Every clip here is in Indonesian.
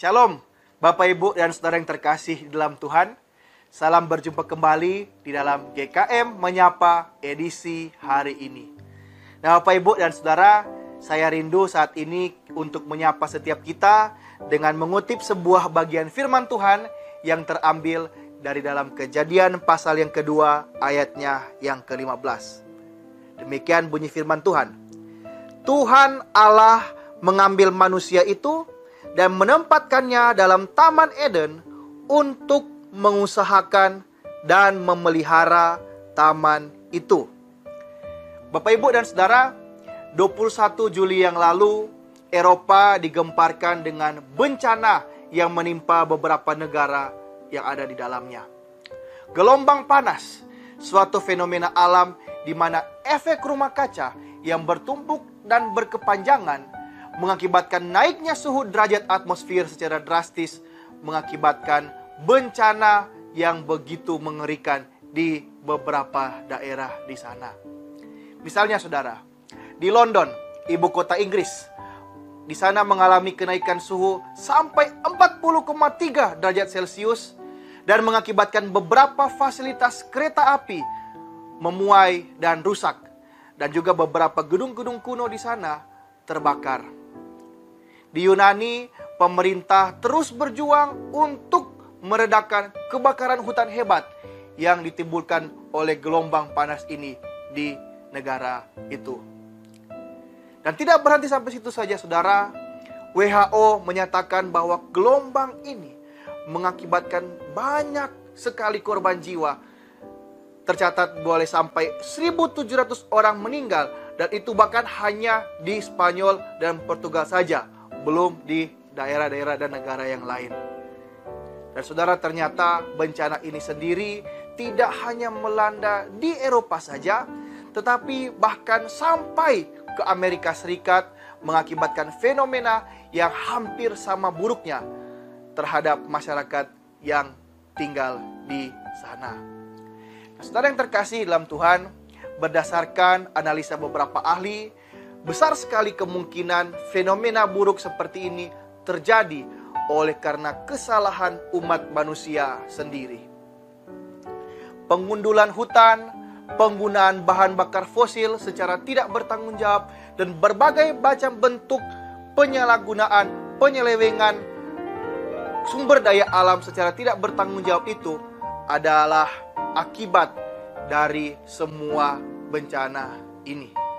Shalom, Bapak Ibu dan Saudara yang terkasih di dalam Tuhan. Salam berjumpa kembali di dalam GKM Menyapa edisi hari ini. Nah, Bapak Ibu dan Saudara, saya rindu saat ini untuk menyapa setiap kita dengan mengutip sebuah bagian firman Tuhan yang terambil dari dalam kejadian pasal yang kedua ayatnya yang ke-15. Demikian bunyi firman Tuhan. Tuhan Allah mengambil manusia itu dan menempatkannya dalam Taman Eden untuk mengusahakan dan memelihara taman itu. Bapak Ibu dan Saudara, 21 Juli yang lalu Eropa digemparkan dengan bencana yang menimpa beberapa negara yang ada di dalamnya. Gelombang panas, suatu fenomena alam di mana efek rumah kaca yang bertumpuk dan berkepanjangan mengakibatkan naiknya suhu derajat atmosfer secara drastis, mengakibatkan bencana yang begitu mengerikan di beberapa daerah di sana. Misalnya saudara, di London, ibu kota Inggris, di sana mengalami kenaikan suhu sampai 40,3 derajat Celcius dan mengakibatkan beberapa fasilitas kereta api memuai dan rusak dan juga beberapa gedung-gedung kuno di sana terbakar. Di Yunani, pemerintah terus berjuang untuk meredakan kebakaran hutan hebat yang ditimbulkan oleh gelombang panas ini di negara itu. Dan tidak berhenti sampai situ saja, saudara. WHO menyatakan bahwa gelombang ini mengakibatkan banyak sekali korban jiwa. Tercatat boleh sampai 1.700 orang meninggal dan itu bahkan hanya di Spanyol dan Portugal saja belum di daerah-daerah dan negara yang lain. Dan saudara ternyata bencana ini sendiri tidak hanya melanda di Eropa saja, tetapi bahkan sampai ke Amerika Serikat mengakibatkan fenomena yang hampir sama buruknya terhadap masyarakat yang tinggal di sana. Nah, saudara yang terkasih dalam Tuhan, berdasarkan analisa beberapa ahli, besar sekali kemungkinan fenomena buruk seperti ini terjadi oleh karena kesalahan umat manusia sendiri. Pengundulan hutan, penggunaan bahan bakar fosil secara tidak bertanggung jawab, dan berbagai macam bentuk penyalahgunaan, penyelewengan sumber daya alam secara tidak bertanggung jawab itu adalah akibat dari semua bencana ini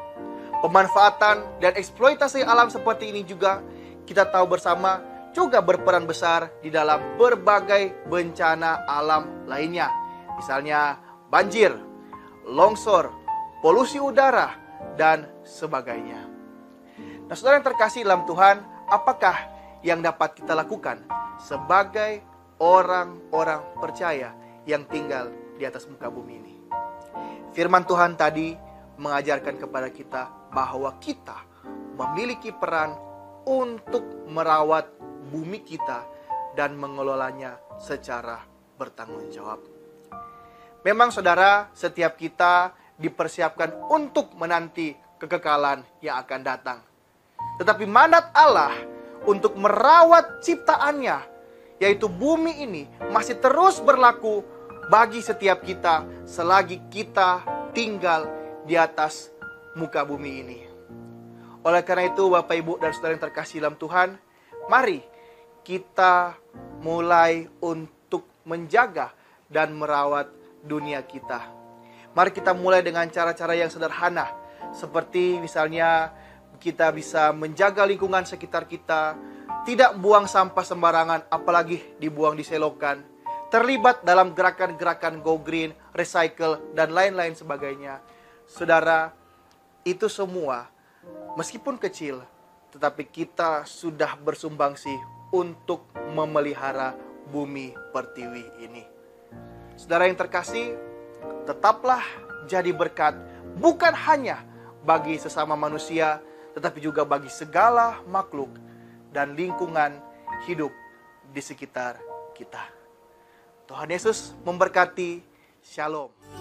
pemanfaatan dan eksploitasi alam seperti ini juga kita tahu bersama juga berperan besar di dalam berbagai bencana alam lainnya. Misalnya banjir, longsor, polusi udara, dan sebagainya. Nah saudara yang terkasih dalam Tuhan, apakah yang dapat kita lakukan sebagai orang-orang percaya yang tinggal di atas muka bumi ini? Firman Tuhan tadi mengajarkan kepada kita bahwa kita memiliki peran untuk merawat bumi kita dan mengelolanya secara bertanggung jawab. Memang saudara, setiap kita dipersiapkan untuk menanti kekekalan yang akan datang. Tetapi mandat Allah untuk merawat ciptaannya, yaitu bumi ini, masih terus berlaku bagi setiap kita selagi kita tinggal di atas muka bumi ini. Oleh karena itu, Bapak, Ibu, dan saudara yang terkasih dalam Tuhan, mari kita mulai untuk menjaga dan merawat dunia kita. Mari kita mulai dengan cara-cara yang sederhana, seperti misalnya kita bisa menjaga lingkungan sekitar kita, tidak buang sampah sembarangan, apalagi dibuang di selokan, terlibat dalam gerakan-gerakan go green, recycle, dan lain-lain sebagainya. Saudara, itu semua meskipun kecil tetapi kita sudah bersumbangsi untuk memelihara bumi pertiwi ini. Saudara yang terkasih, tetaplah jadi berkat bukan hanya bagi sesama manusia tetapi juga bagi segala makhluk dan lingkungan hidup di sekitar kita. Tuhan Yesus memberkati. Shalom.